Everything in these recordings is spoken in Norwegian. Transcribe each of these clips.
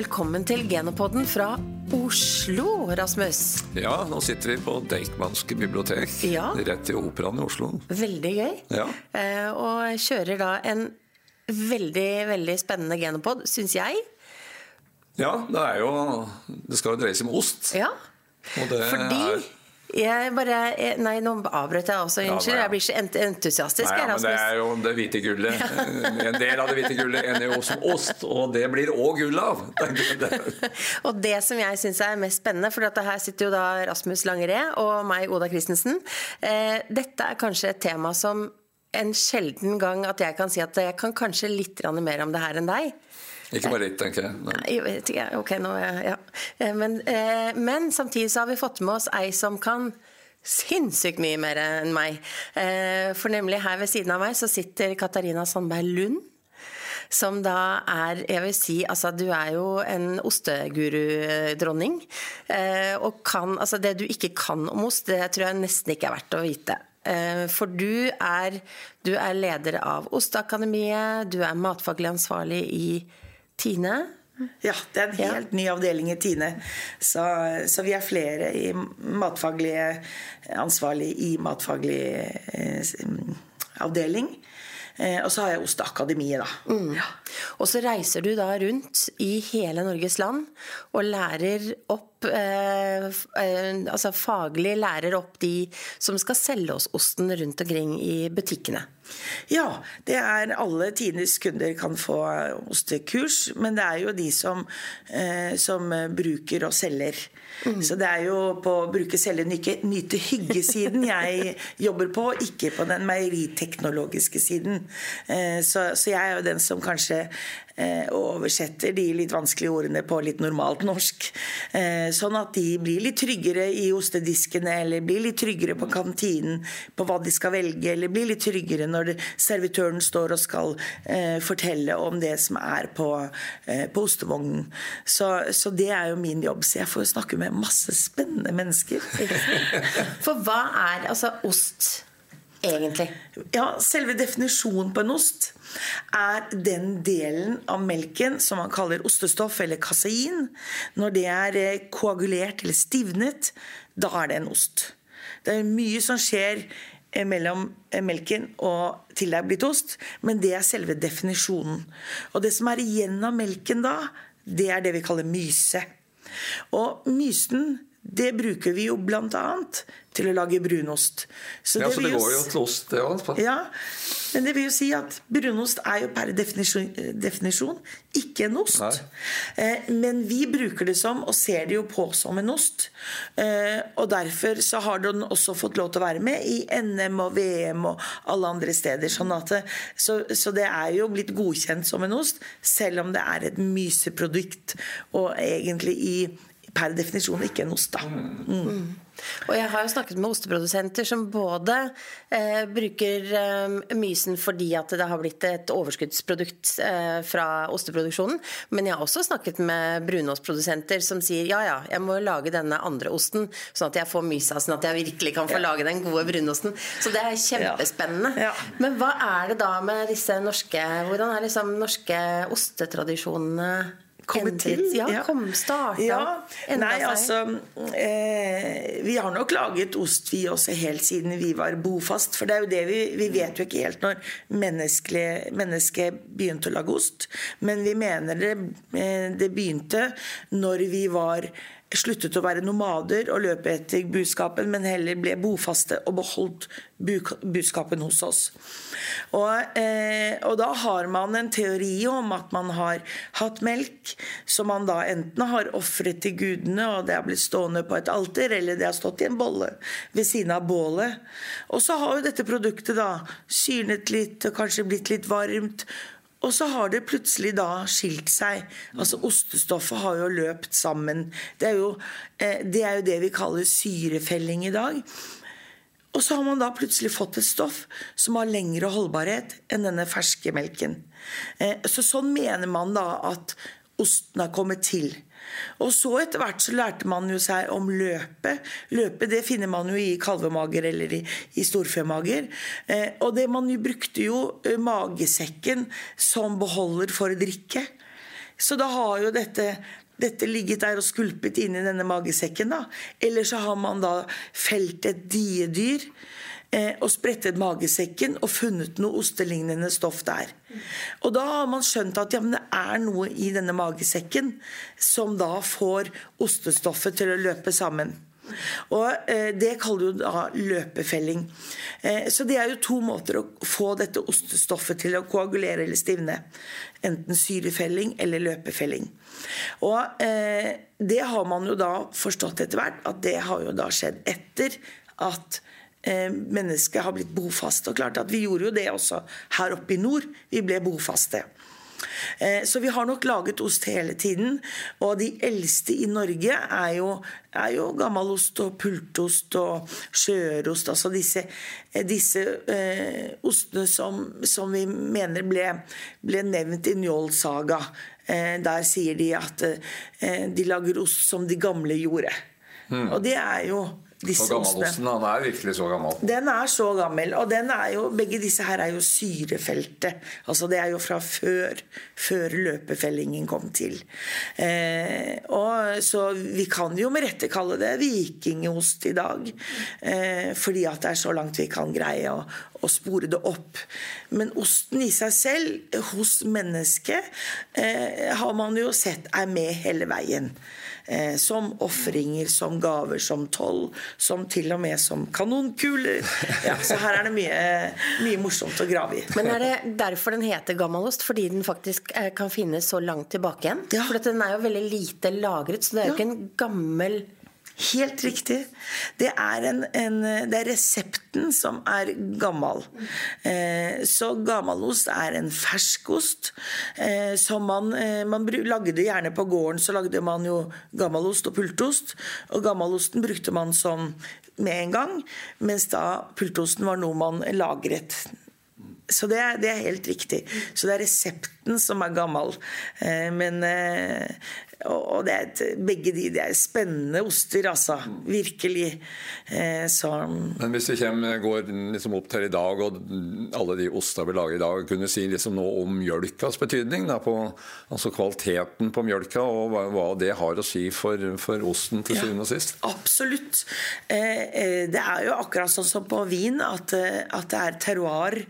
Velkommen til Genopodden fra Oslo, Rasmus. Ja, nå sitter vi på Deichmanske bibliotek. Ja. Rett i Operaen i Oslo. Veldig gøy. Ja. Eh, og kjører da en veldig, veldig spennende genopod, syns jeg. Ja, det er jo Det skal jo dreie seg om ost. Ja. Og det Fordi er jeg bare jeg- Nei, nå avbrøt jeg også. Unnskyld. ja. Jeg blir så ent entusiastisk. Nei, ja, men det er jo det hvite gullet. En del av det hvite gullet ender jo som ost, og det blir òg gull av. Og det som jeg syns er mest spennende, for her sitter jo da Rasmus Langeré og meg, Oda Christensen. Eh, dette er kanskje et tema som en sjelden gang at jeg kan si at jeg kan kanskje litt mer om det her enn deg. Ikke bare litt, tenker jeg. Jeg vet ikke, ok, nå ja. Eh, Men, eh, men samtidig så har vi fått med oss ei som kan sinnssykt mye mer enn meg. Eh, For nemlig her ved siden av meg så sitter Katarina Sandberg Lund. Som da er Jeg vil si, altså du er jo en osteguru-dronning. Og kan Altså det du ikke kan om ost, det tror jeg nesten ikke er verdt å vite. For du er, du er leder av Osteakademiet, du er matfaglig ansvarlig i Tine. Ja, det er en Ja. helt ny avdeling i Tine. Så, så vi er flere i matfaglige ansvarlig i matfaglig eh, avdeling. Eh, og så har jeg Osteakademiet, da. Ja. Og så reiser du da rundt i hele Norges land og lærer opp eh, eh, Altså faglig lærer opp de som skal selge oss osten rundt omkring i butikkene. Ja, det er alle tidenes kunder kan få ostekurs, men det er jo de som, eh, som bruker og selger. Så det er jo på bruke, selge, nyte hygge-siden jeg jobber på, ikke på den meieriteknologiske siden. Eh, så, så jeg er jo den som kanskje eh, oversetter de litt vanskelige ordene på litt normalt norsk. Eh, sånn at de blir litt tryggere i ostediskene, eller blir litt tryggere på kantinen på hva de skal velge, eller blir litt tryggere når servitøren står og skal eh, fortelle om det som er på, på ostevognen. Så, så det er jo min jobb. Så jeg får snakke med masse spennende mennesker. For hva er altså ost egentlig? Ja, selve definisjonen på en ost er den delen av melken som man kaller ostestoff eller kasein. Når det er eh, koagulert eller stivnet, da er det en ost. Det er mye som skjer eh, mellom eh, melken og til det er blitt ost, men det er selve definisjonen. Og det som er igjen av melken da, det er det vi kaller myse. Og mysen, det bruker vi jo annet til å lage brunost. Ja, så det går jo til ost, det òg. ja, men det vil jo si at brunost er jo per definisjon, definisjon ikke en ost. Eh, men vi bruker det som, og ser det jo på som en ost. Eh, og derfor så har den også fått lov til å være med i NM og VM og alle andre steder. Sånn det, så, så det er jo blitt godkjent som en ost, selv om det er et myseprodukt og egentlig i per definisjon ikke en ost, da. Mm. Og jeg har jo snakket med osteprodusenter som både eh, bruker eh, mysen fordi at det har blitt et overskuddsprodukt eh, fra osteproduksjonen, men jeg har også snakket med brunostprodusenter som sier ja ja, jeg må lage denne andre osten, sånn at jeg får mysa, sånn at jeg virkelig kan få lage den gode brunosten. Så det er kjempespennende. Ja. Men hva er det da med disse norske Hvordan er liksom norske ostetradisjonene Kommet til. Ja, ja. kom, starta, Ja, nei, seg? altså eh, Vi har nok laget ost, vi også, helt siden vi var bofast. For det er jo det vi Vi vet jo ikke helt når mennesket mennesket begynte å lage ost. Men vi mener det, eh, det begynte når vi var sluttet å være nomader og løpe etter buskapen, men heller ble bofaste og beholdt bu- buskapen hos oss. Og, eh, og da har man en teori om at man har hatt melk som man da enten har ofret til gudene, og det har blitt stående på et alter, eller det har stått i en bolle ved siden av bålet. Og så har jo dette produktet da syrnet litt og kanskje blitt litt varmt. Og så har det plutselig da skilt seg. Altså Ostestoffet har jo løpt sammen. Det er jo eh, det, er jo det vi kaller syrefelling i dag. Og så har man da plutselig fått et stoff som har lengre holdbarhet enn denne ferske melken. Eh, Så sånn mener man da at osten har kommet til. Og så etter hvert så lærte man jo seg om løpet. Løpet det finner man jo i kalvemager eller i, i storfemager. Eh, og det man jo brukte jo eh, magesekken som beholder for å drikke. Så da har jo dette dette ligget der og skulpet inni denne magesekken. da. Eller så har man da felt et diedyr og sprettet magesekken og funnet noe ostelignende stoff der. Og da har man skjønt at ja, det er noe i denne magesekken som da får ostestoffet til å løpe sammen. Og eh, Det kaller du da løpefelling. Eh, så det er jo to måter å få dette ostestoffet til å koagulere eller stivne. Enten syrefelling eller løpefelling. Og eh, Det har man jo da forstått etter hvert at det har jo da skjedd etter at eh, mennesket har blitt bofast. Og klart at Vi gjorde jo det også her oppe i nord. Vi ble bofaste. Eh, så vi har nok laget ost hele tiden. Og de eldste i Norge er jo, er jo gammelost og pultost og skjørost. Altså disse, eh, disse eh, ostene som, som, vi mener ble, ble nevnt i Njål saga. Eh, der sier de at eh, de lager ost som de gamle gjorde. Mm. Og det er jo disse gammelosten, han er virkelig så gammel? Den er så gammel. Og den er jo, begge disse her er jo syrefeltet. Altså det er jo fra før, før løpefellingen kom til. Eh, og Så vi kan jo med rette kalle det vikingost i dag. Eh, fordi at det er så langt vi kan greie å, å spore det opp. Men osten i seg selv, hos mennesket, eh, har man jo sett er med hele veien eh, som ofringer, som gaver, som toll, som til og med som kanonkuler. Ja, så her er det mye, mye morsomt å grave i. Men er det derfor den heter gammalost? Fordi den faktisk eh, kan finnes så langt tilbake igjen? Ja. For den er jo veldig lite lagret, så det er jo ja. ikke en gammel Helt riktig. Det er, en, en, det er resepten som er gammel. Eh, så gammelost er en ferskost eh, som man, eh, man lagde gjerne på gården. Så lagde man jo gammelost og pultost. Og gammelosten brukte man som med en gang, mens da pultosten var noe man lagret så det er, det er, helt riktig. Så det er resepten som er gammel. Eh, men eh, Og det er begge de det er spennende oster, altså. Virkelig. Eh, så Men hvis vi kommer, går liksom opp til i dag, og alle de ostene vi lager i dag, kunne si liksom noe om mjølkas betydning? Da, på, altså kvaliteten på mjølka, og hva, hva, det har å si for, for osten til syvende og sist? Absolutt. absolutt. Det er jo akkurat sånn som på vin, at, at det er terroir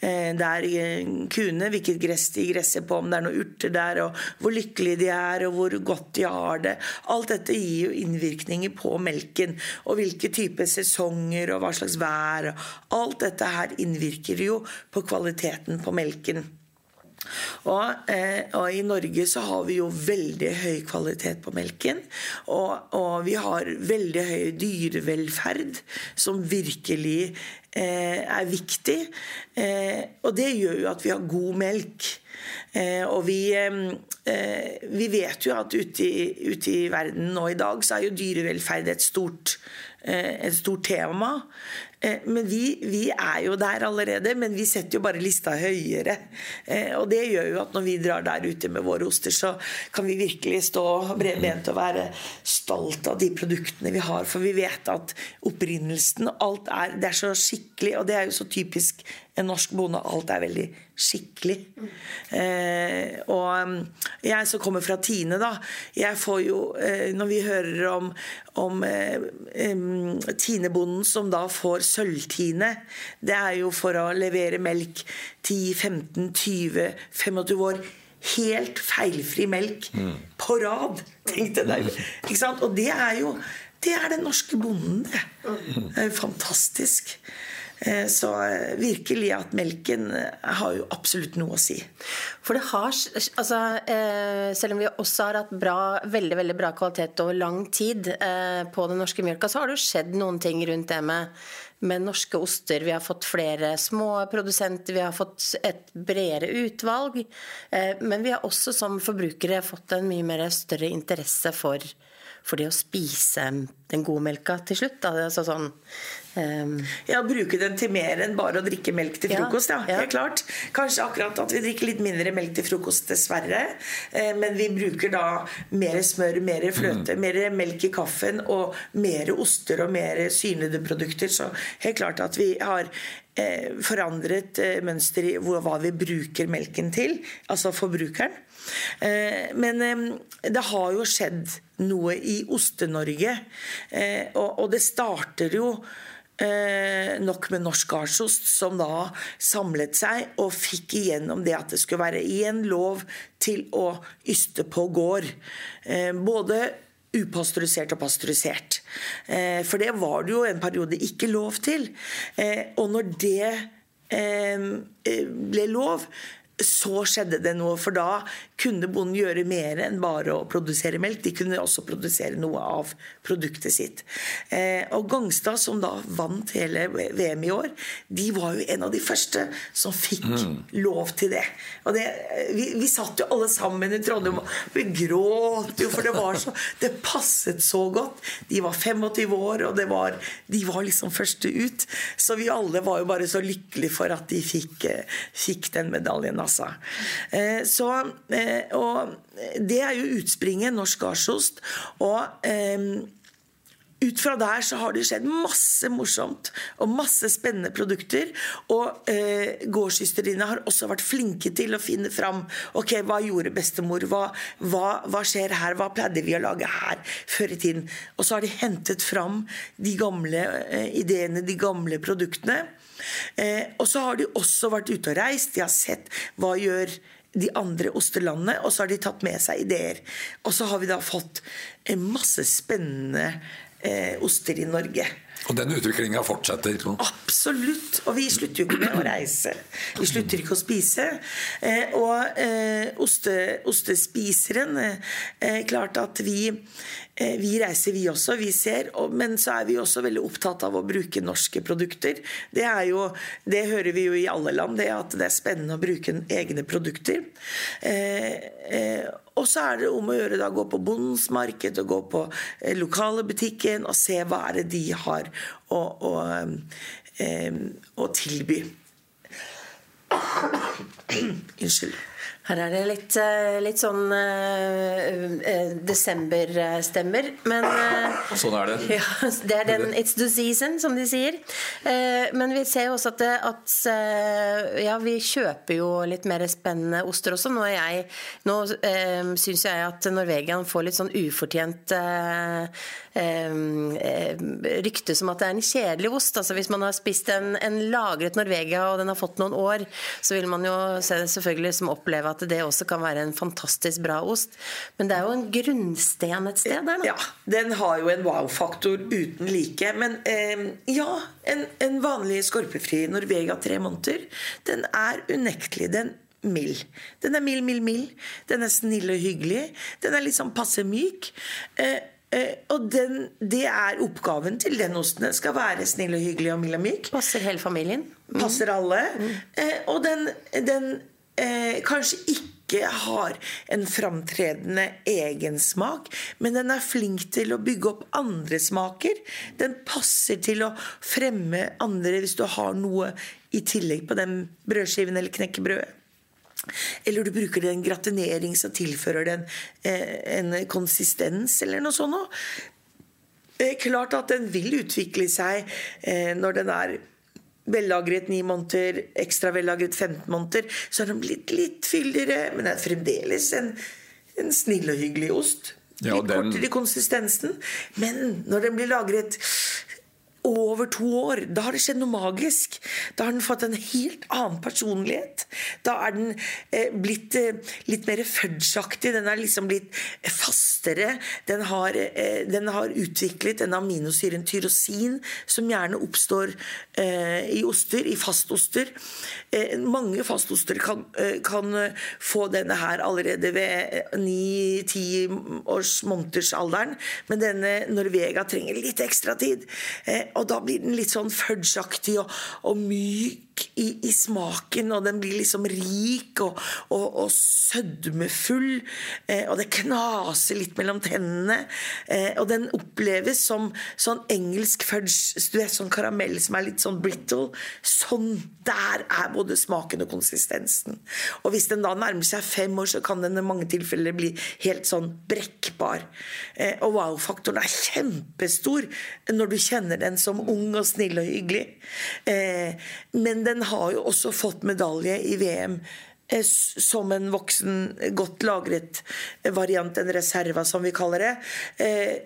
Eh, er eh, kuene, hvilket gress de gresser på, om det er noen urter der, og hvor lykkelige de er, og hvor godt de har det. Alt dette gir jo innvirkninger på melken. Og hvilke typer sesonger og hva slags vær. Alt dette her innvirker jo på kvaliteten på melken. Og, eh, og, i Norge så har vi jo veldig høy kvalitet på melken. Og, og vi har veldig høy dyrevelferd, som virkelig eh, er viktig. Eh, og det gjør jo at vi har god melk. Eh, og vi, eh, eh, vi, vet jo at ute i, ute i, verden nå i dag så er jo dyrevelferd et stort, et stort tema. Eh, men vi, vi, er jo der allerede, men vi setter jo bare lista høyere. Eh, og det gjør jo at når vi drar der ute med våre oster, så kan vi virkelig stå bredbent og være stolt av de produktene vi har. For vi vet at opprinnelsen alt er, det er så skikkelig, og det er jo så typisk en norsk bonde. Alt er veldig skikkelig. Eh, og um, jeg som kommer fra Tine, da. Jeg får jo eh, Når vi hører om, om eh, Tinebonden som da får sølvtine, det er jo for å levere melk 10-15-20-25 år. Helt feilfri melk mm. på rad! Tenk deg. Ikke sant? Og det er jo det er den norske bonden, det. Det er jo fantastisk. Eh, så eh, virkelig at melken eh, har jo absolutt noe å si. For det har, altså, Selv om vi også har hatt bra, veldig veldig bra kvalitet over lang tid på den norske mjølka, så har det jo skjedd noen ting rundt det med, med norske oster. Vi har fått flere små produsenter, vi har fått et bredere utvalg. Men vi har også som forbrukere fått en mye mer større interesse for for det å spise den gode melka til slutt. Altså sånn, Um, ja, Bruke den til mer enn bare å drikke melk til frokost. Ja, ja. helt klart. Kanskje akkurat at vi drikker litt mindre melk til frokost, dessverre. Eh, men vi bruker da mer smør, mer fløte, mm. mer melk i kaffen og mer oster og mer synlige produkter. Så helt klart at vi har eh, forandret eh, mønster i hva vi bruker melken til, altså forbrukeren. Eh, men eh, det har jo skjedd noe i Oste-Norge, eh, og, og det starter jo eh, nok med norsk gardsost, som da samlet seg og fikk igjennom det at det skulle være én lov til å yste på gård. Eh, både upasteurisert og pasteurisert. Eh, for det var det jo en periode ikke lov til. Eh, og når det eh, ble lov, så skjedde det noe, for da kunne bonden gjøre mer enn bare å produsere melk. De kunne også produsere noe av produktet sitt. Eh, og Gangstad, som da vant hele VM i år, de var jo en av de første som fikk mm. lov til det. Og det, vi, vi, satt jo alle sammen i Trondheim og vi gråt jo, for det var så Det passet så godt. De var 25 år, og var, de var liksom første ut. Så vi alle var jo bare så lykkelige for at de fikk, eh, fikk den medaljen. Altså. Eh, så, eh, og det er jo utspringet norsk gardsost. Og eh, ut fra der så har det skjedd masse morsomt og masse spennende produkter. Og eh, gårdssøstrene har også vært flinke til å finne fram ok, hva gjorde bestemor, hva, hva, hva, skjer her, hva pleide vi å lage her før i tiden. Og så har de hentet fram de gamle eh, ideene, de gamle produktene. Eh, og så har de også vært ute og reist. De har sett hva gjør de andre ostelandene, og så har de tatt med seg ideer. Og så har vi da fått en masse spennende eh, oster i Norge. Og den utviklinga fortsetter? Absolutt. Og vi slutter jo ikke med å reise. Vi slutter ikke å spise. Eh, og eh, oste, ostespiseren eh, Klart at vi Eh, vi reiser, vi også. Vi ser. Men så er vi også veldig opptatt av å bruke norske produkter. Det, jo, det hører vi jo i alle land, det at det er spennende å bruke egne produkter. Eh, eh, og så er det om å gjøre da gå på bondens marked og gå på eh, lokale butikken og se hva er det de har å, å, eh, å tilby. Unnskyld. Her er det litt, eh, litt sånn uh, uh, desemberstemmer, men uh, Sånn er det. Ja, det er den 'it's the season', som de sier. men vi ser jo også at, at Ja, vi kjøper jo litt mer spennende oster også. Nå, jeg, nå uh, syns jeg at Norvegian får litt sånn ufortjent rykte som at det er en kjedelig ost. Altså Hvis man har spist en, en lagret Norvegia og den har fått noen år, så vil man jo selvfølgelig som oppleve at det også kan være en fantastisk bra ost. Men det er jo en grunnsten et sted der, da. Ja, den har jo en wow-faktor uten like. Men eh, ja, en, en, vanlig skorpefri Norvega tre måneder, den er unektelig. den mild. Den er mild, mild, mild. Den er snill og hyggelig. Den er litt sånn passe myk. Eh, Uh, og den, det er oppgaven til den osten. Den skal være snill og hyggelig og mild og myk. Passer hele familien. Mm. Passer alle. Mm. Uh, og den, den eh, kanskje ikke har en framtredende egensmak, men den er flink til å bygge opp andre smaker. Den passer til å fremme andre hvis du har noe i tillegg på den brødskiven eller knekkebrødet. Eller du bruker en gratinering som tilfører den eh, en konsistens, eller noe sånt. Det er klart at den vil utvikle seg eh, når den er vellagret 9 måneder, ekstra vellagret 15 måneder. Så har den blitt litt fyldigere, men det er fremdeles en, en snill og hyggelig ost. Litt ja, den... kortere i konsistensen. Men når den blir lagret over to år. Da har det skjedd noe magisk. Da har den fått en helt annen personlighet. Da er den eh, blitt eh, litt mer fudgeaktig. Den er liksom blitt fastere. Den har, eh, den har utviklet en aminosyren tyrosin, som gjerne oppstår eh, i oster, i fastoster. Eh, mange fastoster kan, eh, kan, få denne her allerede ved ni-ti års måneders alderen, men denne Norvega trenger litt ekstra tid. Eh, og da blir den litt sånn fudgeaktig og, og myk i, i, smaken, og den blir liksom rik og, og, og sødmefull. Eh, og det knaser litt mellom tennene. Eh, og den oppleves som sånn engelsk fudge, du vet, sånn karamell som er litt sånn brittle. Sånn der er både smaken og konsistensen. Og hvis den da nærmer seg fem år, så kan den i mange tilfeller bli helt sånn brekkbar. Eh, og wow-faktoren er kjempestor når du kjenner den som ung og snill og hyggelig. Eh, men den har jo også fått medalje i VM eh, som en voksen, godt lagret variant, en reserva som vi kaller det. Eh,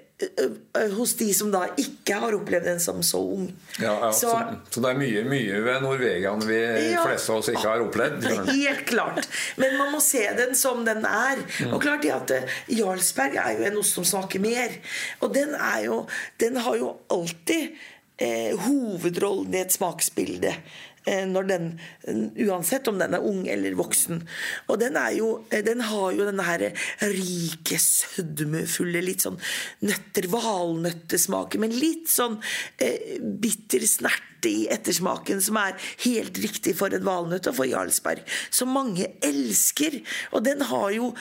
hos de som da ikke har opplevd den som så ung. Ja, ja, så, så, så, det er mye, mye ved Norvegian vi ja, fleste av oss ikke har opplevd? Helt klart. Men man må se den som den er. Og klart at Jarlsberg er jo en ost som smaker mer. Og den, jo, den har jo alltid eh, hovedrollen i et smaksbilde. Eh, den, uansett om den er ung eller voksen. Og den, jo, eh, den har jo denne her rike, sødmefulle, litt sånn nøtter, valnøttesmaken, men litt sånn eh, bitter snerte i ettersmaken som er helt riktig for en valnøtt og for Jarlsberg. Som mange elsker. Og den har jo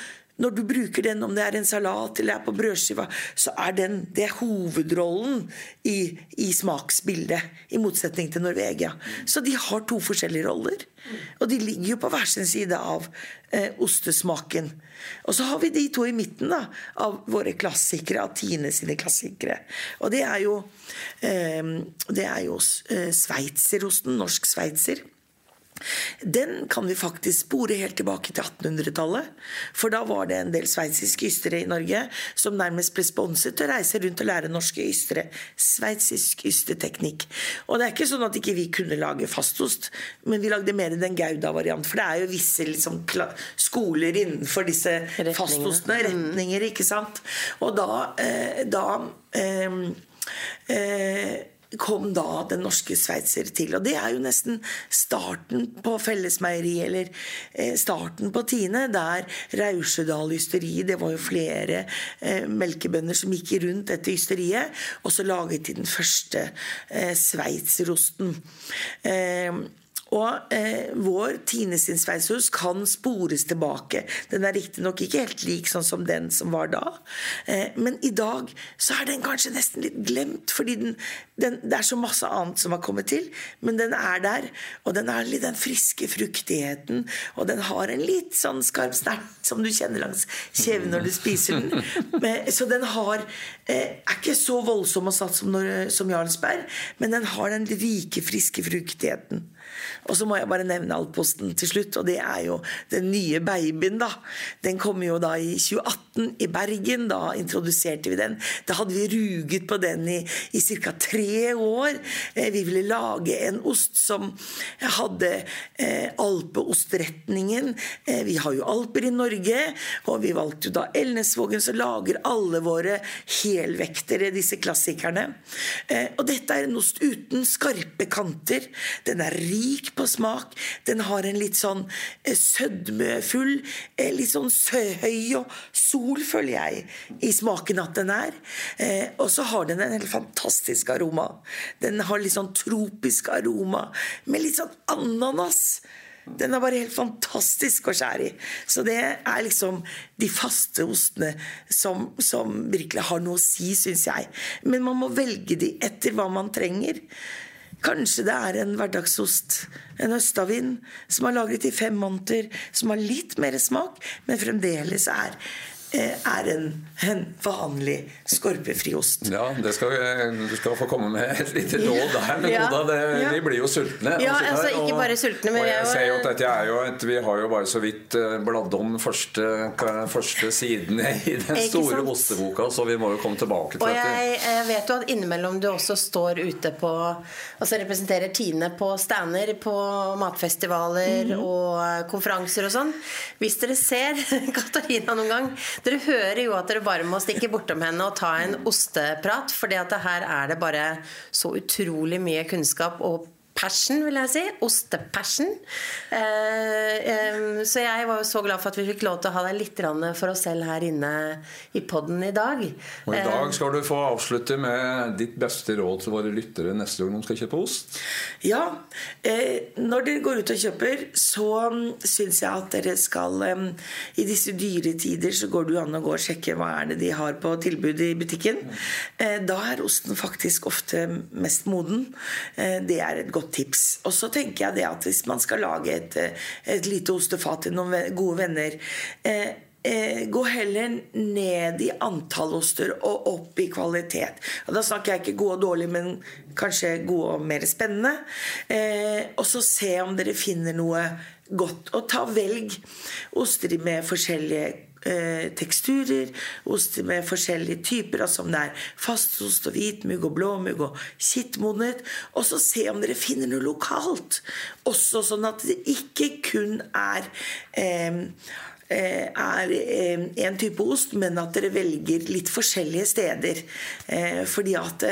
når du bruker den, om det er en salat eller er på brødskiva, så er den det er hovedrollen i, i, smaksbildet. I motsetning til Norvegia. Så de har to forskjellige roller. Og de ligger jo på hver sin side av eh, ostesmaken. Og så har vi de to i midten da, av våre klassikere, av Tine sine klassikere. Og det er jo, eh, det er jo eh, sveitserosten, norsk sveitser. Den kan vi faktisk spore helt tilbake til 1800-tallet. For da var det en del sveitsiske ystere i Norge som nærmest ble sponset til å reise rundt og lære norske ystere sveitsisk ysteteknikk. Og det er ikke sånn at ikke vi kunne lage fastost, men vi lagde mer den Gouda-variant. For det er jo visse liksom, skoler innenfor disse fastostene, mm. retninger, ikke sant. Og da, eh, da eh, eh, kom da den norske sveitser til. Og det er jo nesten starten på Fellesmeieri, eller eh, starten på Tine, der Rausedal ysteri Det var jo flere eh, melkebønder som gikk rundt dette ysteriet, og så laget de den første eh, sveitserosten. Og eh, vår Tine sin kan spores tilbake. Den er riktignok ikke helt lik sånn som den som var da, eh, men i dag så er den kanskje nesten litt glemt, fordi den, den, det er så masse annet som har kommet til, men den er der. Og den har litt den friske fruktigheten, og den har en litt sånn skarp snert som du kjenner langs kjeven når du spiser den. Men, så den har eh, er ikke så voldsom og satt som, når, som Jarlsberg, men den har den rike, friske fruktigheten. Og så må jeg bare nevne Altposten til slutt, og det er jo den nye babyen, da. Den kom jo da i 2018 i Bergen. Da introduserte vi den. Da hadde vi ruget på den i, i ca. tre år. Eh, vi ville lage en ost som hadde eh, alpeostretningen. Eh, vi har jo alper i Norge, og vi valgte jo da Elnesvågen, som lager alle våre helvektere, disse klassikerne. Eh, og dette er en ost uten skarpe kanter. Den er rik på smak. Den har en litt sånn eh, sødmefull, eh, litt sånn høy og sol, føler jeg, i smaken at den er. Eh, og så har den en helt fantastisk aroma. Den har litt sånn tropisk aroma med litt sånn ananas. Den er bare helt fantastisk å skjære i. Så det er liksom de faste ostene som, som virkelig har noe å si, syns jeg. Men man må velge de etter hva man trenger. Kanskje det er en hverdagsost, en østavind, som er lagret i fem måneder, som har litt mer smak, men fremdeles er er en, en vanlig skorpefri ost. Ja, skal, du skal få komme med et lite råd der. Men ja, det, ja. Vi blir jo sultne. Ja, altså, altså ikke bare sultne, men jeg, ser jo at dette er jo et, Vi har jo bare så vidt eh, bladd om første, første siden i den store osteboka, så vi må jo komme tilbake til og dette. Jeg, jeg vet jo at innimellom du også står ute på Altså representerer Tine på stander på matfestivaler mm. og konferanser og sånn. Hvis dere ser Katarina noen gang dere hører jo at dere bare må stikke bortom henne og ta en osteprat, for her er det bare så utrolig mye kunnskap og passion, vil jeg si. Ostepassion. Eh, så jeg var jo så glad for at vi fikk lov til å ha deg litt for oss selv her inne i poden i dag. Og i dag skal du få avslutte med ditt beste råd til våre lyttere neste gang de skal kjøpe ost. Ja. Når dere går ut og kjøper, så mm, syns jeg at dere skal I disse dyre tider så går det jo an å gå og sjekke hva er det de har på tilbud i butikken. Da er osten faktisk ofte mest moden. Det er et godt tips. Og så tenker jeg det at hvis man skal lage et, et lite ostefat til noen gode venner eh, eh, gå heller ned i antall oster og opp i kvalitet. Og da snakker jeg ikke gode og dårlige, men kanskje gode og mer spennende. Eh, og så se om dere finner noe godt. Og ta velg oster med forskjellige eh, teksturer, Ost med forskjellige typer, altså om det er fastost og hvitmugg og blåmugg og kittmodnet. Og så se om dere finner noe lokalt. Også sånn at det ikke kun er eh, Eh, er én eh, type ost, men at dere velger litt forskjellige steder. Eh, fordi at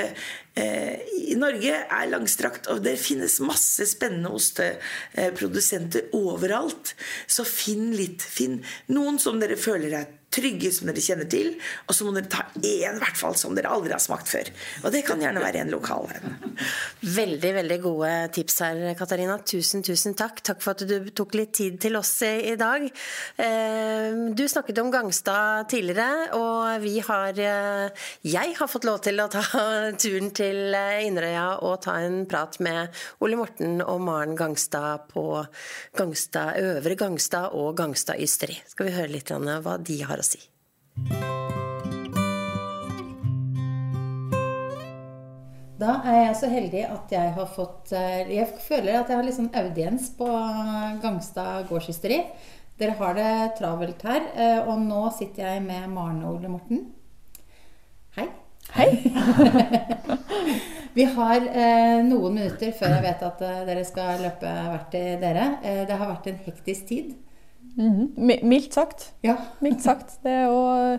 i Norge er langstrakt, og det finnes masse spennende osteprodusenter overalt. Så finn litt. Finn noen som dere føler er trygge som dere kjenner til, og så må dere ta én hvert fall som dere aldri har smakt før. Og det kan gjerne være en lokal en. Veldig, veldig gode tips her, Katarina. Tusen, tusen takk. Takk for at du tok litt tid til oss i dag. Eh, du snakket om Gangstad tidligere, og vi har eh, Jeg har fått lov til å ta turen til eh, Inderøya og ta en prat med Ole Morten og Maren Gangstad på Gangstad, Øvre Gangstad og Gangstad Ysteri. Skal vi høre litt hva de har å si. Da er jeg så heldig at jeg har fått eh, Jeg føler at jeg har litt sånn audiens på Gangstad gårdshysteri. Dere har det travelt her. Eh, og nå sitter jeg med Maren og Ole Morten. Hei. Hei. Vi har eh, noen minutter før jeg vet at dere skal løpe hvert til dere. Det har vært en hektisk tid. Mm -hmm. Mildt sagt. Ja. Mildt sagt. Det er jo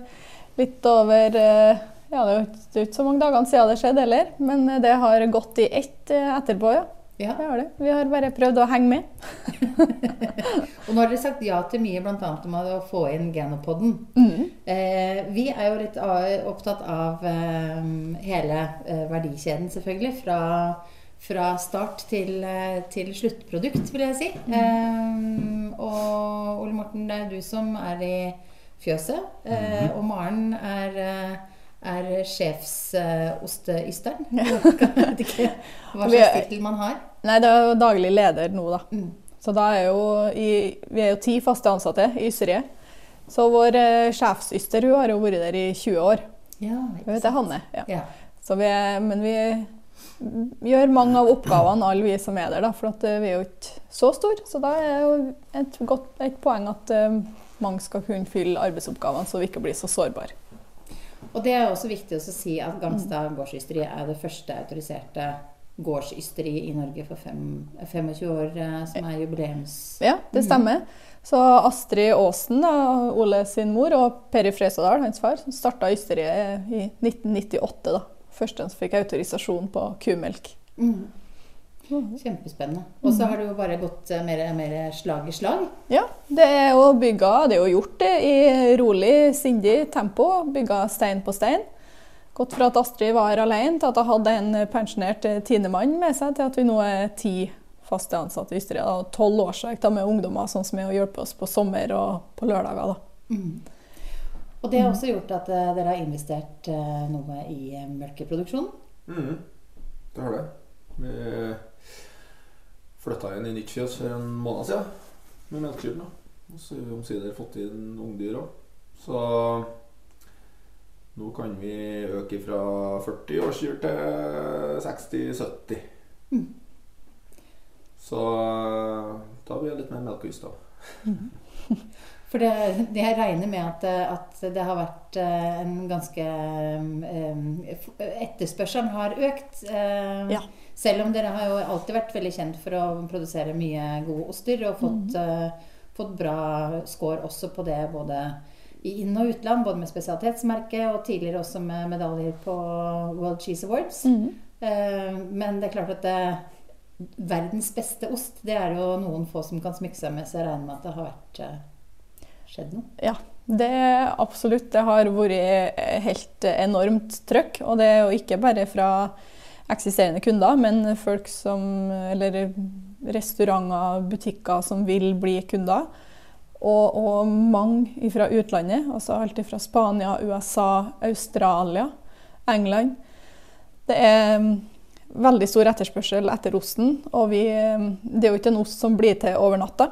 litt over eh, Ja, det er jo ikke så mange dagene siden det skjedde heller, men det har gått i ett eh, etterpå, ja. Ja. Det har det. Vi har bare prøvd å henge med. og nå har dere sagt ja til mye, bl.a. om å få inn Genopoden. Mm. Eh, vi er jo litt opptatt av eh, hele eh, verdikjeden, selvfølgelig. Fra fra start til, eh, til, sluttprodukt, vil jeg si. Mm. Um, og Ole Morten, det er du som er i fjøset. Mm. Uh, og Maren er, er sjefsosteyster. Uh, jeg vet ikke hva slags tittel man har. Nei, det er jo daglig leder nå, da. Mm. Så da er jo i, vi er jo ti faste ansatte i ysteriet. Så vår uh, sjefsyster hun har jo vært der i 20 år. Ja, ikke sant. Det er Hanne. Ja. ja. Vi er, men vi gjør mange av oppgavene, alle vi som er der. Da, for eh, vi er jo ikke så store. Så da er jo et, godt, et poeng at uh, mange skal kunne fylle arbeidsoppgavene, så vi ikke blir så sårbare. Og det er også viktig å si at Gangstad gårdsysteri er det første autoriserte gårdsysteri i Norge for fem, 25 år, uh, som er jubileums... Ja, det stemmer. Så Astrid Aasen, da, Ole sin mor, og Peri Frøysadal, hans far, starta ysteriet i 1998. da første som fikk autorisasjon på kumelk. Mm. Kjempespennende. Og så har det jo bare gått eh, mer, mer slag i slag. Ja. Det er jo bygga Det er jo gjort det i rolig, sindig tempo. Bygga stein på stein. Gått fra at Astrid var alene, til at hun hadde en pensjonert eh, tinemann med seg, til at vi nå er ti faste ansatte i Ystria. Og tolv årsverk med ungdommer sånn som er å hjelpe oss på sommer og på lørdager. da. Mm. Og det har også gjort at uh, dere har investert uh, noe i uh, melkeproduksjonen? Mm. Det har det. Vi flytta inn i nytt fjøs for en måned siden med melkekyrne. Og så har vi omsider fått inn ungdyr òg. Så nå kan vi øke fra 40 årskyr til 60-70. Mm. Så da blir det litt mer melkehus, da. Mm. For det, jeg regner med at, at, det har vært eh, en ganske eh, Etterspørselen har økt. Eh, ja. Selv om dere har jo alltid vært veldig kjent for å produsere mye gode oster og fått, mm. fått bra score også på det både i inn- og utland, både med spesialitetsmerke og tidligere også med medaljer på World Cheese Awards. Mm. Men det er klart at det, verdens beste ost, det er det jo noen få som kan smykke seg med, så jeg regner med at det har vært eh, skjedd noe. Ja, det absolutt. Det har vært helt enormt trøkk. Og det er jo ikke bare fra eksisterende kunder, men folk som Eller restauranter, butikker som vil bli kunder. Og, og mange fra utlandet, altså alt fra Spania, USA, Australia, England. Det er mm, veldig stor etterspørsel etter osten, og vi, mm, det er jo ikke en ost som blir til over natta.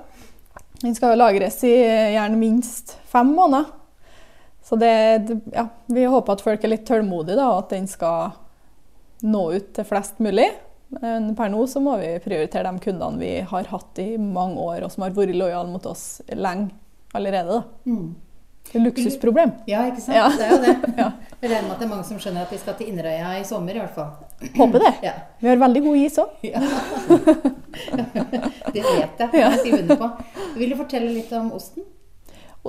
Den skal jo lagres i gjerne minst fem måneder. Så det, ja, vi håper at folk er litt tålmodige, og at den skal nå ut til flest mulig. Men per nå så må vi prioritere de kundene vi har hatt i mange år, og som har vært lojale mot oss lenge allerede. da. Mm. Luksusproblem. Ja, ikke sant? Ja. Det er jo det. Ja. Jeg regner med at det er mange som skjønner at vi skal til Inderøya i sommer, i hvert fall. Håper det. Ja. Vi har veldig god is òg. Ja. det vet jeg. Jeg skrive under på. Vil du fortelle litt om osten?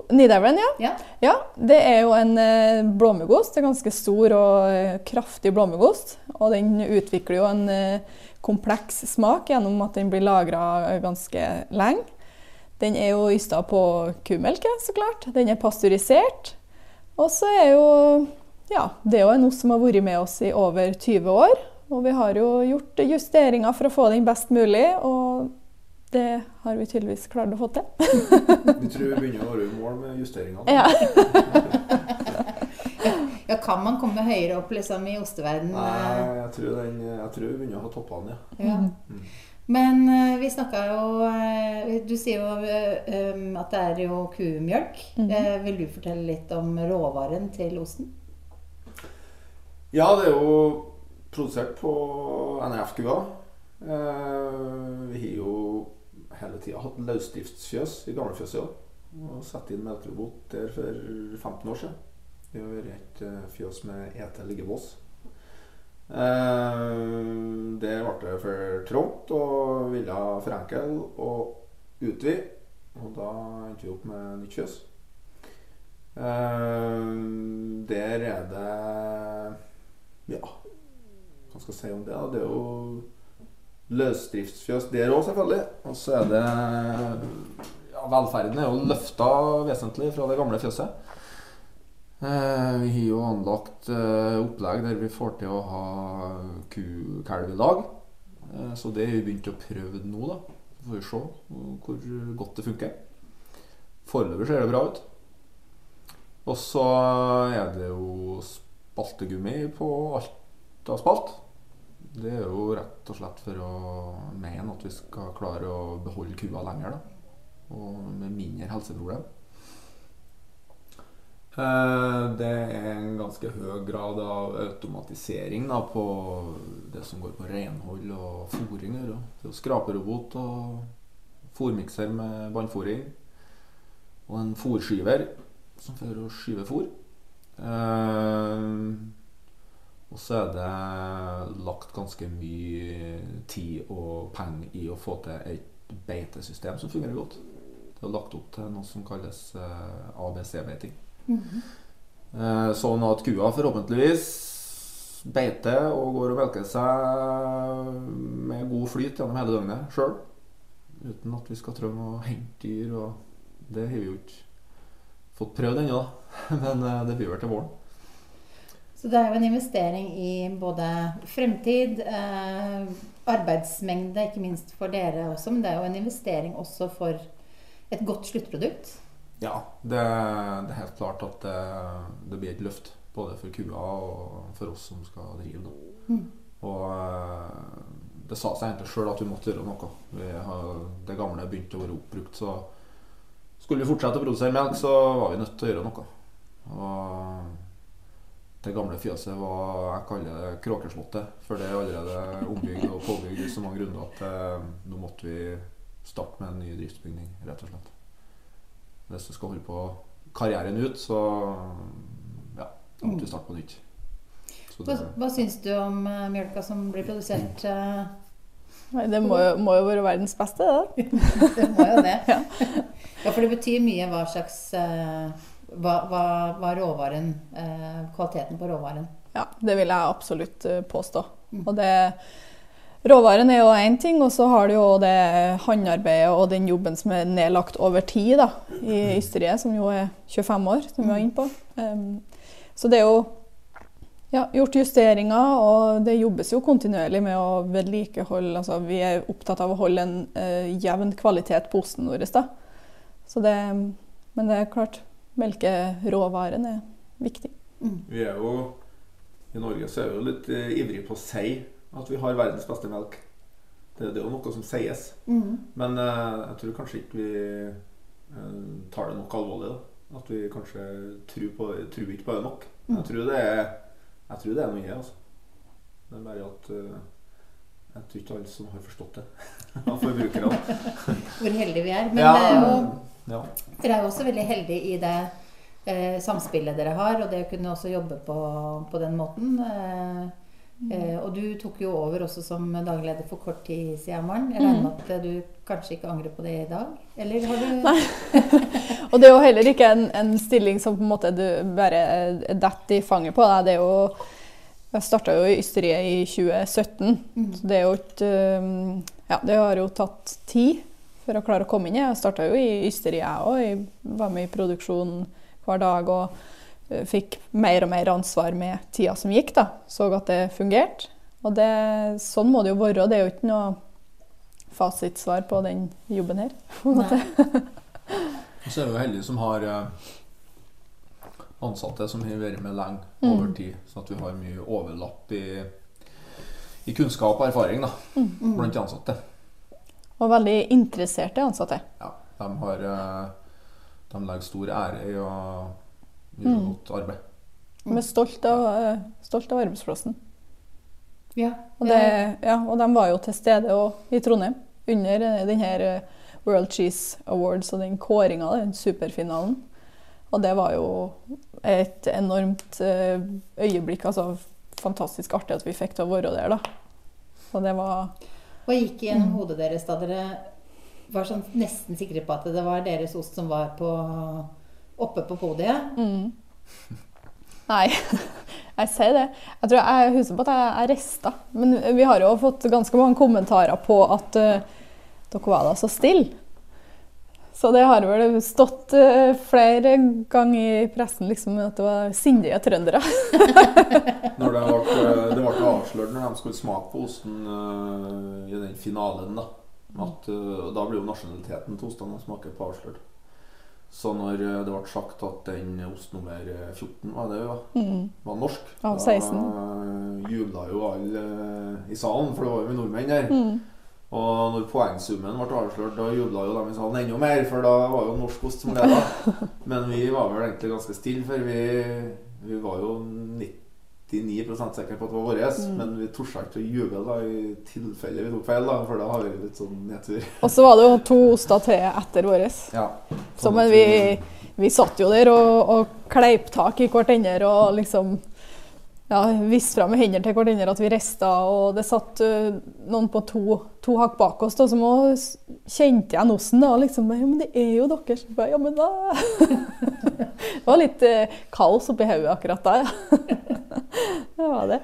Nidarven, ja. Ja. ja. Det er jo en eh, blåmuggost. En ganske stor og eh, kraftig blåmuggost. Og den utvikler jo en eh, kompleks smak gjennom at den blir lagra ganske lenge. Den er jo ysta på kumelk, så klart. Den er pasteurisert. Og så er jo ja, det er jo en ost som har vært med oss i over 20 år. Og vi har jo gjort justeringer for å få den best mulig, og det har vi tydeligvis klart å få til. Vi tror vi begynner å være i mål med justeringene. Ja. ja, kan man komme høyere opp liksom, i osteverdenen? Nei, jeg tror, den, jeg tror vi begynner å ha toppene, ja. Ja. Men eh, vi snakka jo eh, Du sier jo eh, um, at det er jo kumjølk. Eh, vil du fortelle litt om råvaren til osten? Ja, det er jo produsert på NRF-kua. Eh, vi har jo hele tida hatt løsdriftsfjøs i gamlefjøset òg. Og satt inn melkerobot der for 15 år siden. Vi har vært et fjøs med ete liggebås. Eh, det ble for trangt, og ville forenkle og utvide. Og da endte vi opp med nytt fjøs. Eh, der er det Ja, hva skal jeg si om det? da? Det er jo løsdriftsfjøs der òg, selvfølgelig. Og så er det ja, Velferden er jo løfta vesentlig fra det gamle fjøset. Eh, vi har jo anlagt eh, opplegg der vi får til å ha ku-kalv i lag. Eh, så det har vi begynt å prøve nå, da. Så får vi se hvor godt det funker. Foreløpig ser det bra ut. Og så er det jo spaltegummi på alt av spalt. Det er jo rett og slett for å mene at vi skal klare å beholde kua lenger. da. Og med mindre helseproblem. Eh, Det er en ganske høy grad av automatisering da, på det som går på renhold og jo skraperobot og fôrmikser med vannfòring. Og en fôrskiver som fører å skyve fôr. Eh, og så er det lagt ganske mye tid og penger i å få til et beitesystem som fungerer godt. Det er lagt opp til noe som kalles eh, ABC-beiting. Eh, Sånn at kua forhåpentligvis beiter og går og melker seg med god flyt gjennom hele døgnet sjøl. Uten at vi skal trenge å hente dyr. Og det har vi jo ikke fått prøvd ennå. Men eh, det blir vel til våren. Så det er jo en investering i både fremtid, eh, arbeidsmengde, ikke minst for dere også, men det er jo en investering også for et godt sluttprodukt. Ja, det, det er helt klart at det, det blir et løft. Både for kua og for oss som skal drive. Da. Og eh, det sa seg egentlig sjøl at vi måtte gjøre noe. Vi har, det gamle begynte å være oppbrukt, så skulle vi fortsette å produsere melk, så var vi nødt til å gjøre noe. Og det gamle fjøset var jeg kaller det kråkeslottet, for det er allerede ombygd og påbygd i så mange runder at eh, nå måtte vi starte med en ny driftsbygning, rett og slett. Hvis du skal holde på karrieren ut, så ja, da må du starte på nytt. Så Hva, det, hva syns du om uh, mjølka som blir produsert? Uh, Nei, Det må jo, må jo være verdens beste, det. Det må jo det. Ja, for det betyr mye hva slags uh, hva, hva, hva råvaren eh, Kvaliteten på råvaren. Ja, det vil jeg absolutt eh, påstå. Og det Råvaren er jo én ting, og så har du jo det håndarbeidet og den jobben som er nedlagt over tid da, i ysteriet, som jo er 25 år, som vi var inne på. Um, så det er jo ja, gjort justeringer, og det jobbes jo kontinuerlig med å vedlikeholde altså Vi er opptatt av å holde en uh, jevn kvalitet på osten vår. Da. Så det, men det er klart, melkeråvaren er viktig. Mm. Vi er jo, I Norge så er vi jo litt uh, ivrig på å si at vi har verdens beste melk. Det, det er jo noe som sies. Mm. Men uh, jeg tror kanskje ikke vi uh, tar det nok alvorlig. da. At vi kanskje tror, på, tror ikke på det nok. Mm. Jeg, tror det er, jeg tror det er noe altså. Det er bare at uh, jeg tror ikke alle som har forstått det, av forbrukerne. Hvor heldige vi er. Men ja, det er jo, ja. dere er jo også veldig heldige i det eh, samspillet dere har, og det å kunne også jobbe på, på den måten. Eh, Eh, og du tok jo over også som dagleder for kort tid siden, Maren. Jeg regner med at du kanskje ikke angrer på det i dag? Eller har du Nei. og det er jo heller ikke en, en, stilling som på en måte du bare detter i fanget på. Det er jo Jeg starta jo i ysteriet i 2017, mm. så det er jo ikke um, Ja, det har jo tatt tid for å klare å komme inn. i. Jeg starta jo i ysteriet, jeg òg. Var med i produksjon hver dag. og Eh, fikk mer og mer ansvar med tida som gikk. da, Så at det fungerte. Og det, sånn må det jo være. Det er jo ikke noe fasitsvar på den jobben her. Og så er vi jo heldige som har eh, ansatte som har vært med lenge mm. over tid, Sånn at vi har mye overlapp i, i kunnskap og erfaring da, mm. blant de ansatte. Og veldig interesserte ansatte. Ja, de, har, eh, de legger stor ære i å gjorde mm. godt arbeid. Vi er stolt av, eh, stolt av arbeidsplassen. Ja, og, det, ja, og de var jo til stede i Trondheim under eh, denne eh, World Cheese Awards og den kåringa, den superfinalen. Og det var jo et enormt øyeblikk. altså Fantastisk artig at vi fikk til å være der, da. Og det var Hva gikk gjennom mm. hodet deres da dere var sånn nesten sikre på at det var deres ost som var på oppe på podiet. Mm. Nei, jeg sier det. Jeg tror jeg husker på at jeg, jeg rista. Men vi har jo fått ganske mange kommentarer på at uh, dere var da så stille. Så det har vel stått uh, flere ganger i pressen liksom, at det var sindige trøndere. når det ble, eh, det ble avslørt når de skulle smake på osten uh, i den finalen, da. At, da blir jo nasjonaliteten til ostene smaker på avslørt. Så når eh, det ble sagt at den ost nummer 14 eh, var, det, jo, mm. var norsk, ja, da jubla jo alle eh, i salen, for det var jo nordmenn der. Mm. Og når poengsummen ble avslørt, da jubla jo de i salen enda mer, for da var jo norsk ost som leda. Men vi var vel egentlig ganske stille, for vi, vi var jo 90 99 sikre på at det var vårt, mm. men vi torde ikke å juble da, i tilfelle vi tok feil, da, for da har vi litt sånn nedtur. Og så var det jo to oster til etter vår. Ja, så men vi, vi satt jo der og, og kleip tak i hverandre og liksom ja, viste fram med hendene til hverandre at vi rista, og det satt uh, noen på to, to hakk bak oss da, som kjente igjen osten. da, liksom, ja, 'Men det er jo deres.' Ja, men da Det var litt uh, kaos oppi hodet akkurat da, ja. det var det.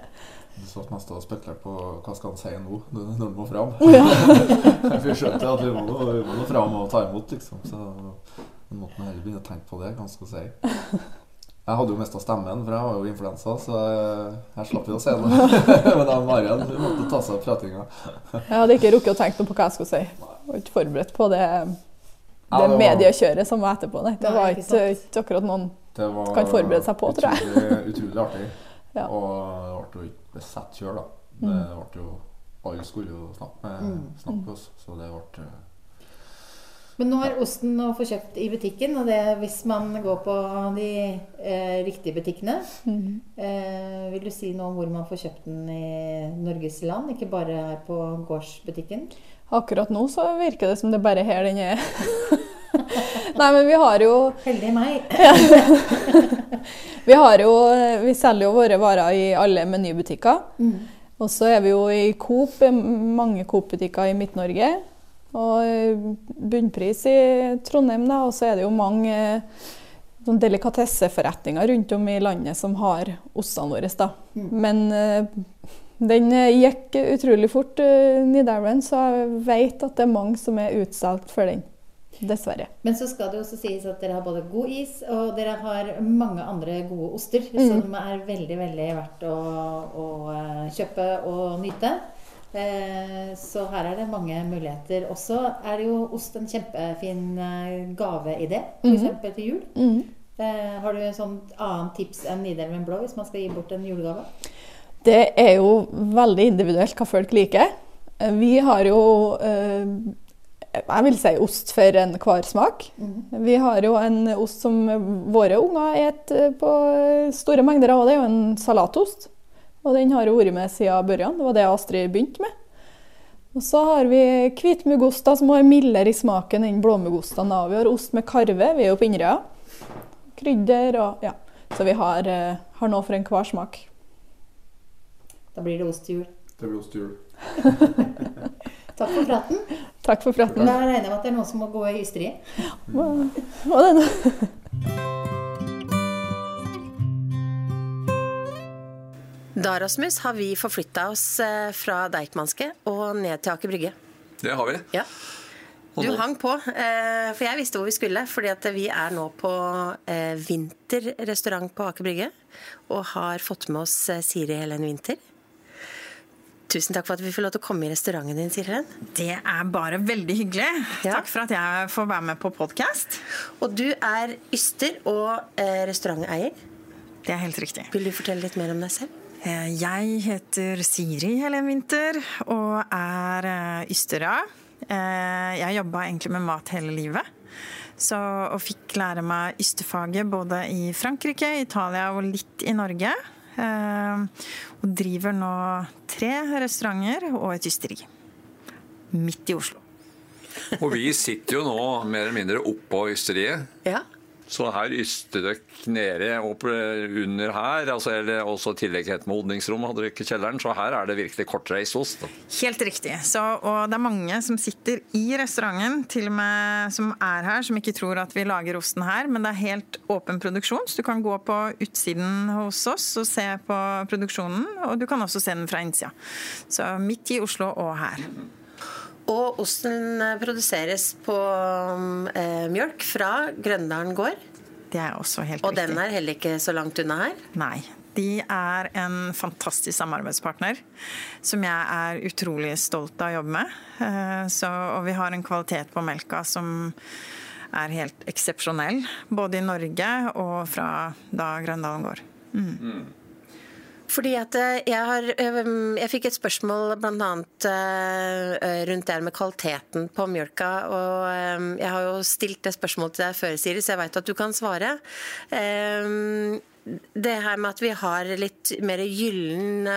Du satt mest og spekulerte på hva skal han si nå, når han må fram. Ja. vi skjønte at vi må, vi må fram og ta imot, liksom. Så nå måtte man heller begynne å tenke på det, hva skal si. Jeg hadde jo mista stemmen, for jeg har jo influensa, så jeg slapp jo å si noe. Men da Marian hun måtte ta seg av pratinga. jeg hadde ikke rukket å tenke noe på hva jeg skulle si. Jeg var ikke forberedt på det, det ja, mediekjøret som var etterpå. Nei. Det var ikke, ikke akkurat noen kan forberede seg på, tror jeg. Utrolig, utrolig artig. ja. Og det ble jo ikke besett kjør, da. Det mm. ble jo Alle skulle jo snakke med, mm. snakke med oss, så det ble men nå er osten å få kjøpt i butikken, og det hvis man går på de eh, riktige butikkene. Mm. Eh, vil du si noe om hvor man får kjøpt den i Norges land, ikke bare her på gårdsbutikken? Akkurat nå så virker det som det bare er her den er. Nei, men vi har jo Heldig meg. vi har jo Vi selger jo våre varer i alle menybutikker. Mm. Og så er vi jo i Coop, mange Coop-butikker i Midt-Norge. Og eh, bunnpris i Trondheim, da. Og så er det jo mange sånn delikatesseforretninger rundt om i landet som har ostene våre. da. Mm. Men uh, Den eh, gikk utrolig fort, uh, Nidarren, så jeg vet at det er mange som er utsolgt for den. Dessverre. Men så skal det også sies at dere har både god is, og dere har mange andre gode oster Mm. som er veldig, veldig verdt å, å eh, kjøpe og nyte. Eh, Så her er det mange muligheter. Også er det jo ost en kjempefin eh, gaveidé, f.eks. Mhm. til jul. Eh, Har du et annen tips enn Nidelven blå hvis man skal gi bort en julegave? Det er jo veldig individuelt hva folk liker. Vi har jo jeg vil si ost for enhver smak. Vi har jo en ost som våre unger spiser på store mengder av. Det er jo en salatost. Og den har jo vært med siden børjan. Det var det Astrid begynte med. Og så har vi hvitmugost da, som er mildere i smaken enn blåmugostene. Og vi har ost med karve. Vi er jo på Inderøya. Krydder og ja. Så vi har, eh, har noe for enhver smak. Da blir det ost til jul. Det blir ost til jul. Takk for praten. Takk for praten. Da regner jeg med at det er noen som må gå i hysteri. Og Da, Rasmus, har vi forflytta oss eh, fra Deichmanske og ned til Aker Brygge. Det har vi. Ja. Du hang på, eh, for jeg visste hvor vi skulle. fordi at vi er nå på vinterrestaurant Vinter restaurant på Aker Brygge. Og har fått med oss eh, Siri Helen Winther. Tusen takk for at vi får lov til å komme i restauranten din, Siri Helen. Det er bare veldig hyggelig. Ja. Takk for at jeg får være med på podkast. Og du er yster og eh, restauranteier. Det er helt riktig. Vil du fortelle litt mer om deg selv? Eh, Jeg heter Siri Helen Winther og er eh, ystera. Eh, Jeg jobba egentlig med mat hele livet. Så, og fikk lære meg ystefaget både i Frankrike, Italia og litt i Norge. Eh, Og driver nå tre restauranter og et ysteri. Midt i Oslo. Og vi sitter jo nå mer eller mindre oppå ysteriet. Ja. Så her yster dere nede opp under her. Altså, eller også i tillegg et modningsrom hadde dere ikke kjelleren. Så her er det virkelig kortreist ost. Helt riktig. Så, og det er mange som sitter i restauranten, til og med som er her, som ikke tror at vi lager osten her, men det er helt åpen produksjon. Så du kan gå på utsiden hos oss og se på produksjonen, og du kan også se den fra innsida. Så midt i Oslo og her. Og osten eh, produseres på eh, mjølk fra Grøndalen gård. Det er også helt Og riktig. den er heller ikke så langt unna her. Nei. De er en fantastisk samarbeidspartner som jeg er utrolig stolt av å jobbe med. Eh, Så, og vi har en kvalitet på melka som er helt eksepsjonell. Både i Norge og fra da Grøndalen gård. Fordi at eh, jeg, har, jeg fikk et spørsmål bl.a. rundt det med kvaliteten på mjølka. Og jeg har jo stilt det spørsmålet til deg før, Siri, så jeg veit at du kan svare. Det her med at vi har litt mer gyllen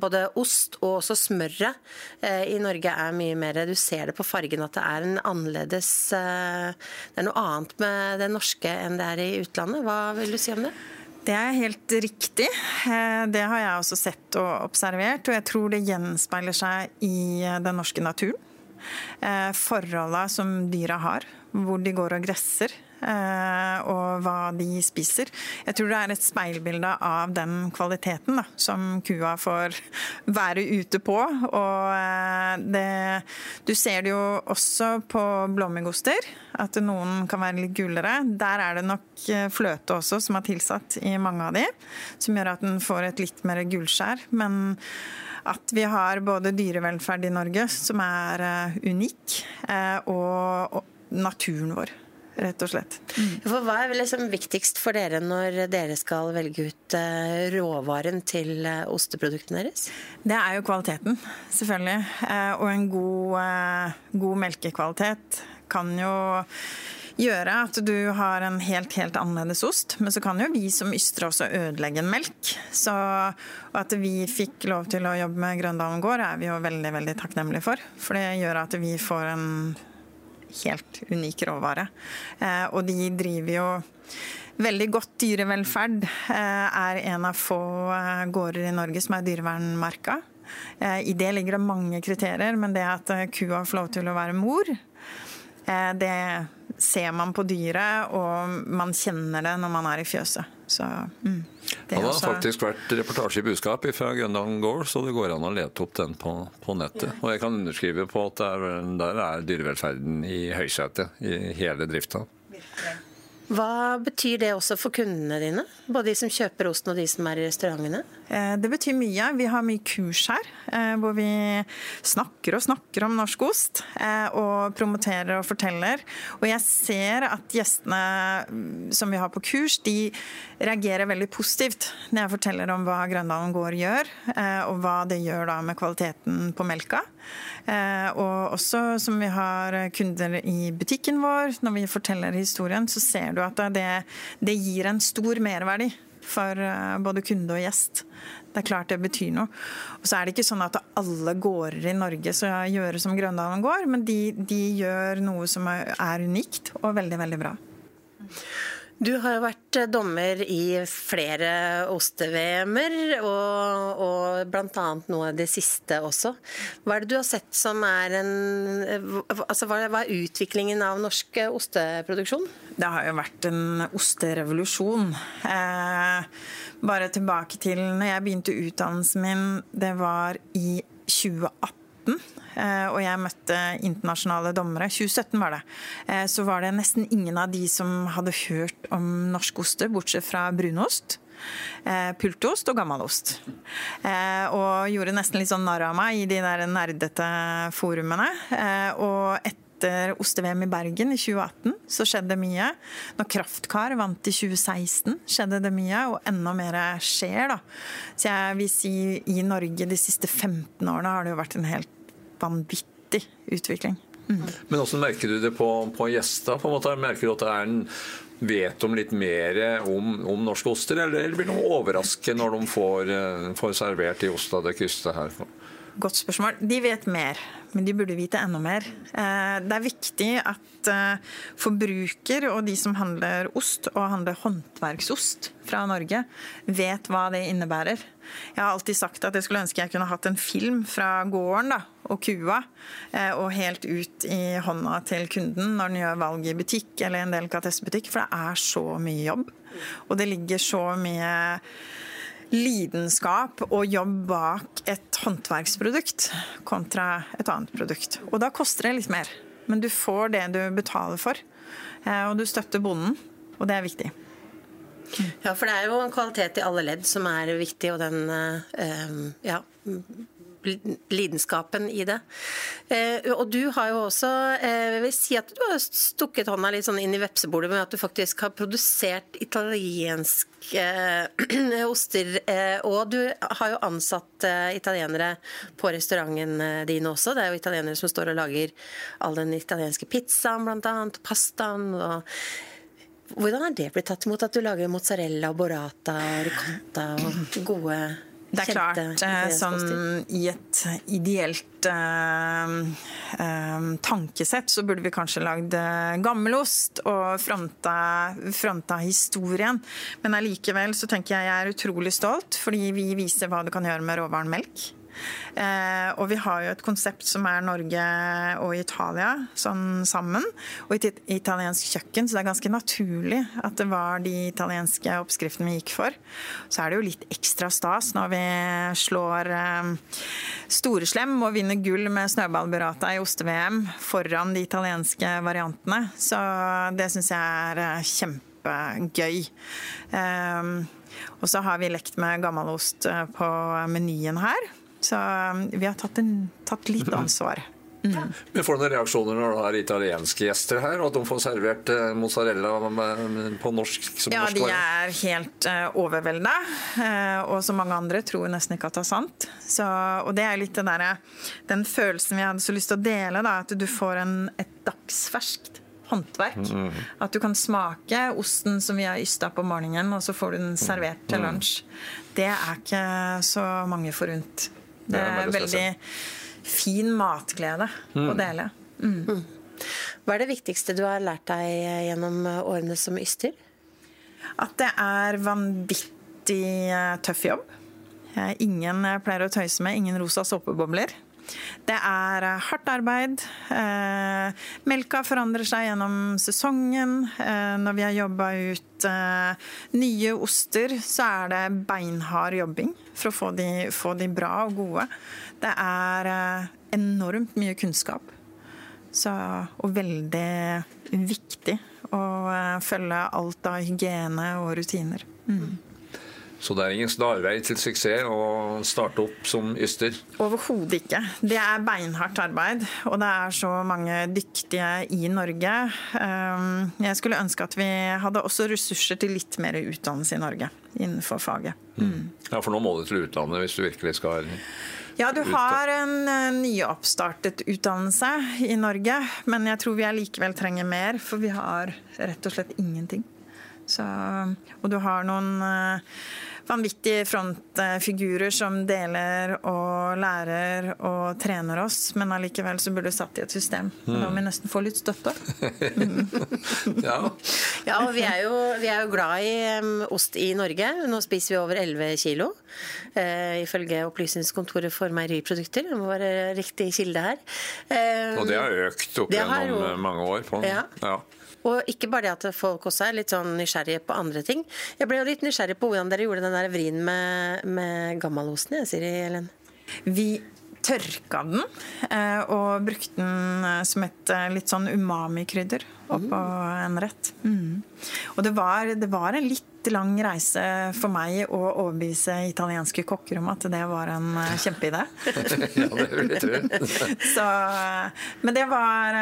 både ost og også smøret i Norge er mye mer Du ser det på fargen at det er en annerledes Det er noe annet med det norske enn det er i utlandet. Hva vil du si om det? Det er helt riktig. Eh, Det har jeg også sett og observert, og jeg tror det gjenspeiler seg i eh, den norske naturen. Eh, Forholda som dyra har, hvor de går og gresser. Eh, Og hva de spiser. Jeg tror det er et speilbilde av den kvaliteten da, som kua får være ute på. Og eh, det, du ser det jo også på blåmuggoster, at noen kan være litt gulere. Der er det nok eh, fløte også som er tilsatt i mange av de, som gjør at den får et litt mer gullskjær. Men at vi har både dyrevelferd i Norge, som er unik, og naturen vår, rett og slett. For Hva er liksom viktigst for dere når dere skal velge ut eh, råvaren til eh, osteproduktene deres? Det er jo kvaliteten, selvfølgelig. Eh, Og en god, god melkekvalitet kan jo gjøre at du har en helt, helt annerledes ost. Men så kan jo vi som ystre også ødelegge en melk. Så at vi fikk lov til å jobbe med Grøndalen gård, er vi jo veldig, veldig takknemlige for. For det gjør at vi får en helt unik råvare. Eh, Og de driver jo veldig godt dyrevelferd. eh, Er en av få eh, gårder i Norge som er dyrevernmerka. I det ligger det mange kriterier, men det at kua får lov til å være mor, det ser man på dyret, og man kjenner det når man er i fjøset. Så mm, det Han har også... faktisk vært reportasje i budskap fra Grønland gård, så det går an å lete opp den på, på nettet. Ja. Og jeg kan underskrive på at der, der er dyrevelferden i høysetet i hele drifta. Hva betyr det også for kundene dine? Både de som kjøper osten og de som er i restaurantene? Eh, det betyr mye. Vi har mye kurs her eh, hvor vi snakker og snakker om norsk ost. Eh, og promoterer og forteller. Og jeg ser at gjestene mm, som vi har på kurs, de reagerer veldig positivt når jeg forteller om hva Grøndalen gård gjør, og hva det gjør da med kvaliteten på melka. Og også som vi har kunder i butikken vår, når vi forteller historien, så ser du at det, det gir en stor merverdi for eh, både kunde og gjest. Det er klart det betyr noe. Og så er det ikke sånn at alle gårder i Norge skal gjøre som Grøndalen gård, men de, de gjør noe som er, unikt og veldig, veldig bra. Du har jo vært eh, dommer i flere oste-VM-er, og, og bl.a. noe av det siste også. Hva er det du har sett som er en Altså hva er utviklingen av norsk osteproduksjon? Det har jo vært en osterevolusjon. Eh, bare tilbake til når jeg begynte utdannelsen min, det var i 2018. Eh, og jeg møtte internasjonale dommere. 2017 var det. Eh, så var det nesten ingen av de som hadde hørt om norsk oster, bortsett fra brunost. Eh, pultost og gammalost. og gjorde nesten litt sånn narr av meg i de der nerdete forumene. og etter oste-VM i Bergen i 2018 så skjedde mye. Når Kraftkar vant i 2016 skjedde det mye, og enda mer skjer. da. Så jeg vil si i Norge de siste 15 årene har det jo vært en helt vanvittig utvikling. Mm. Men hvordan merker du det på, på gjester? På? Merker du at det er en vet de litt mer om, om norske oster, eller blir de overrasket når de får, eh, får servert de osta det kyster her? Godt spørsmål. De vet mer, men de burde vite enda mer. Eh, det er viktig at eh, forbruker og de som handler ost, og handler håndverksost fra Norge, vet hva det innebærer. Jeg har alltid sagt at jeg skulle ønske jeg kunne hatt en film fra gården da, og kua, eh, og helt ut i hånda til kunden når den gjør valg i butikk eller en del delikatessebutikk, for det er så mye jobb. Og det ligger så mye lidenskap og jobb bak et håndverksprodukt kontra et annet produkt. Og da koster det litt mer, men du får det du betaler for. Eh, og du støtter bonden, og det er viktig. Ja, for det er jo en kvalitet i alle ledd som er viktig, og den eh, ja, lidenskapen i det. Eh, og du har jo også eh, jeg vil si at du har stukket hånda litt sånn inn i vepsebordet med at du faktisk har produsert italienske eh, oster. Og du har jo ansatt italienere på restauranten din også. Det er jo italienere som står og lager all den italienske pizzaen bl.a., pastaen. og hvordan har det blitt tatt imot at du lager mozzarella, borata, ricotta og gode det er klart, eh, sånn i et ideelt eh, eh, tankesett så burde vi kanskje lagd gammelost og fronta, fronta, historien. Men allikevel så tenker jeg jeg er utrolig stolt, fordi vi viser hva du kan gjøre med råvaren melk. Eh, og vi har jo et konsept som er Norge og Italia sånn sammen. Og et italiensk kjøkken, så det er ganske naturlig at det var de italienske oppskriftene vi gikk for. Så er det jo litt ekstra stas når vi slår eh, Storeslem og vinner gull med snøballburrata i oste-VM foran de italienske variantene. Så det syns jeg er eh, kjempegøy. Um, og så har vi lekt med gammelost på menyen her. Så um, vi har tatt, en, tatt litt ansvar. Mm. Men Får du noen reaksjoner når du har italienske gjester her, og at de får servert eh, mozzarella på norsk? ja, de er helt uh, overvelda. Uh, og som mange andre tror nesten ikke at det er sant. Så, og det er litt det der, den følelsen vi hadde så lyst til å dele, da, at du får en, et dagsferskt håndverk. Mm. At du kan smake osten som vi har ysta på morgenen, og så får du den servert til mm. lunsj. Det er ikke så mange forunt. Det er veldig fin matglede å mm. dele. Mm. mm. Hva er det viktigste du har lært deg gjennom årene som yster? At det er vanvittig eh, tøff jobb. Ingen pleier å tøyse med, ingen rosa såpebobler. Det er eh, hardt arbeid. Eh, melka forandrer seg gjennom sesongen. Eh, når vi har jobba ut nye oster, så er det beinhard jobbing for å få de, få de bra og gode. Det er enormt mye kunnskap. Så, og veldig viktig å følge alt av hygiene og rutiner. Mm. Så det er ingen snarvei til suksess å starte opp som yster? Overhodet ikke. Det er beinhardt arbeid, og det er så mange dyktige i Norge. Um, jeg skulle ønske at vi hadde også ressurser til litt mer utdannelse i Norge innenfor faget. Mm. Ja, for nå må du til utlandet hvis du virkelig skal ja, du har en nyoppstartet utdannelse i Norge, men jeg tror vi allikevel trenger mer, for vi har rett og slett ingenting. Så, og du har noen uh, vanvittige frontfigurer som deler og lærer og trener oss, men allikevel så burde du satt i et system. Mm. da må vi nesten få litt støtte. Mm. ja. ja, og vi er, jo, vi er jo glad i um, ost i Norge. Nå spiser vi over 11 kilo, uh, ifølge Opplysningskontoret for meieriprodukter. Det må være riktig kilde her. Uh, og det har økt opp gjennom jo, mange år. På, ja. ja. Og ikke bare det at folk også er litt sånn nysgjerrige på andre ting. Jeg ble jo litt nysgjerrig på hvordan dere gjorde den der vrien med, med gammalosten, jeg, Siri Helen. Vi tørka den eh, og brukte den eh, som et eh, litt sånn umami-krydder oppå mm. en rett. Mm. Og det var, det var, en litt lang reise for meg å overbevise italienske kokker om at det var en kjempeidé. ja, det vil jeg tro. Så, men det var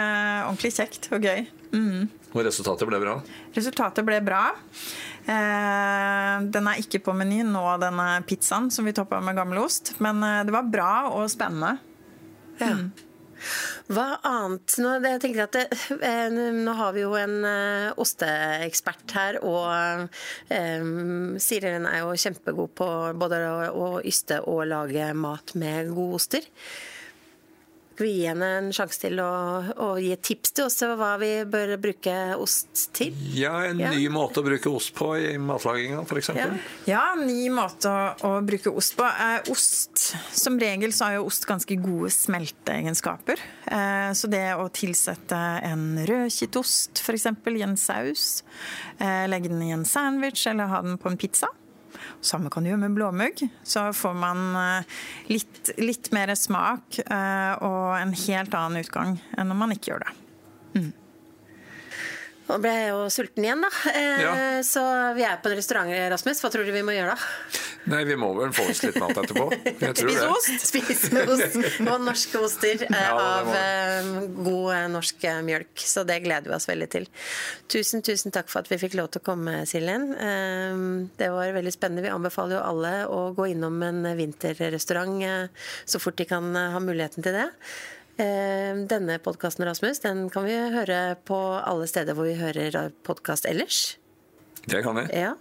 ordentlig kjekt og gøy. Mm. Og resultatet ble bra? Resultatet ble bra. Eh, den er ikke på menyen nå, denne pizzaen som vi toppa med gammelost. Men eh, det var bra og spennende. Ja. Mm. Hva annet? Nå, jeg tenker at det, eh, nå har vi jo en osteekspert her, og um, Siri er jo kjempegod på både å, å yste og lage mat med gode oster. Skal vi gi henne en sjanse til å, å, gi et tips til oss hva vi bør bruke ost til? Ja, en ja. ny måte å bruke ost på i matlaginga, f.eks. Ja. ja, en ny måte å, å, bruke ost på. Eh, ost, Som regel så har jo ost ganske gode smelteegenskaper. Eh, så det å tilsette en rødkittost f.eks. i en saus, eh, legge den i en sandwich eller ha den på en pizza samme kan du gjøre med blåmugg. Så får man eh, litt, litt mer smak eh, og en helt annen utgang enn når man ikke gjør det. Mm. Nå ble jeg jo sulten igjen, da. Eh, ja. Så vi er på en restaurant, Rasmus. Hva tror du vi må gjøre da? Nei, vi må vel få oss litt mat etterpå. Spise ost! Spise ost og norske oster eh, ja, av eh, god eh, norsk eh, mjølk. Så det gleder vi oss veldig til. Tusen, tusen takk for at vi fikk lov til å komme, Siljen. Eh, det var veldig spennende. Vi anbefaler jo alle å gå innom en vinterrestaurant så fort de kan ha muligheten til det. Eh, denne podkasten Rasmus, den kan vi høre på alle steder hvor vi hører podkast ellers. Det kan vi. Ja.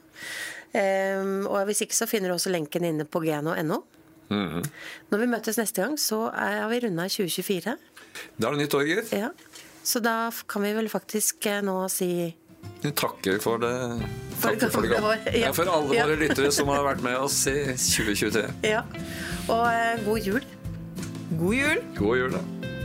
Eh, og hvis ikke så finner du også lenken inne på gno.no. Mm -hmm. Når vi møtes neste gang, så har vi runda 2024. Da er det nytt år, gitt. Ja. Så da kan vi vel faktisk eh, nå si vi takker for det. Takker for, det gamle. Ja. ja. for alle våre lyttere som har vært med oss i 2023. Ja. Og uh, god jul. God jul. God jul, da.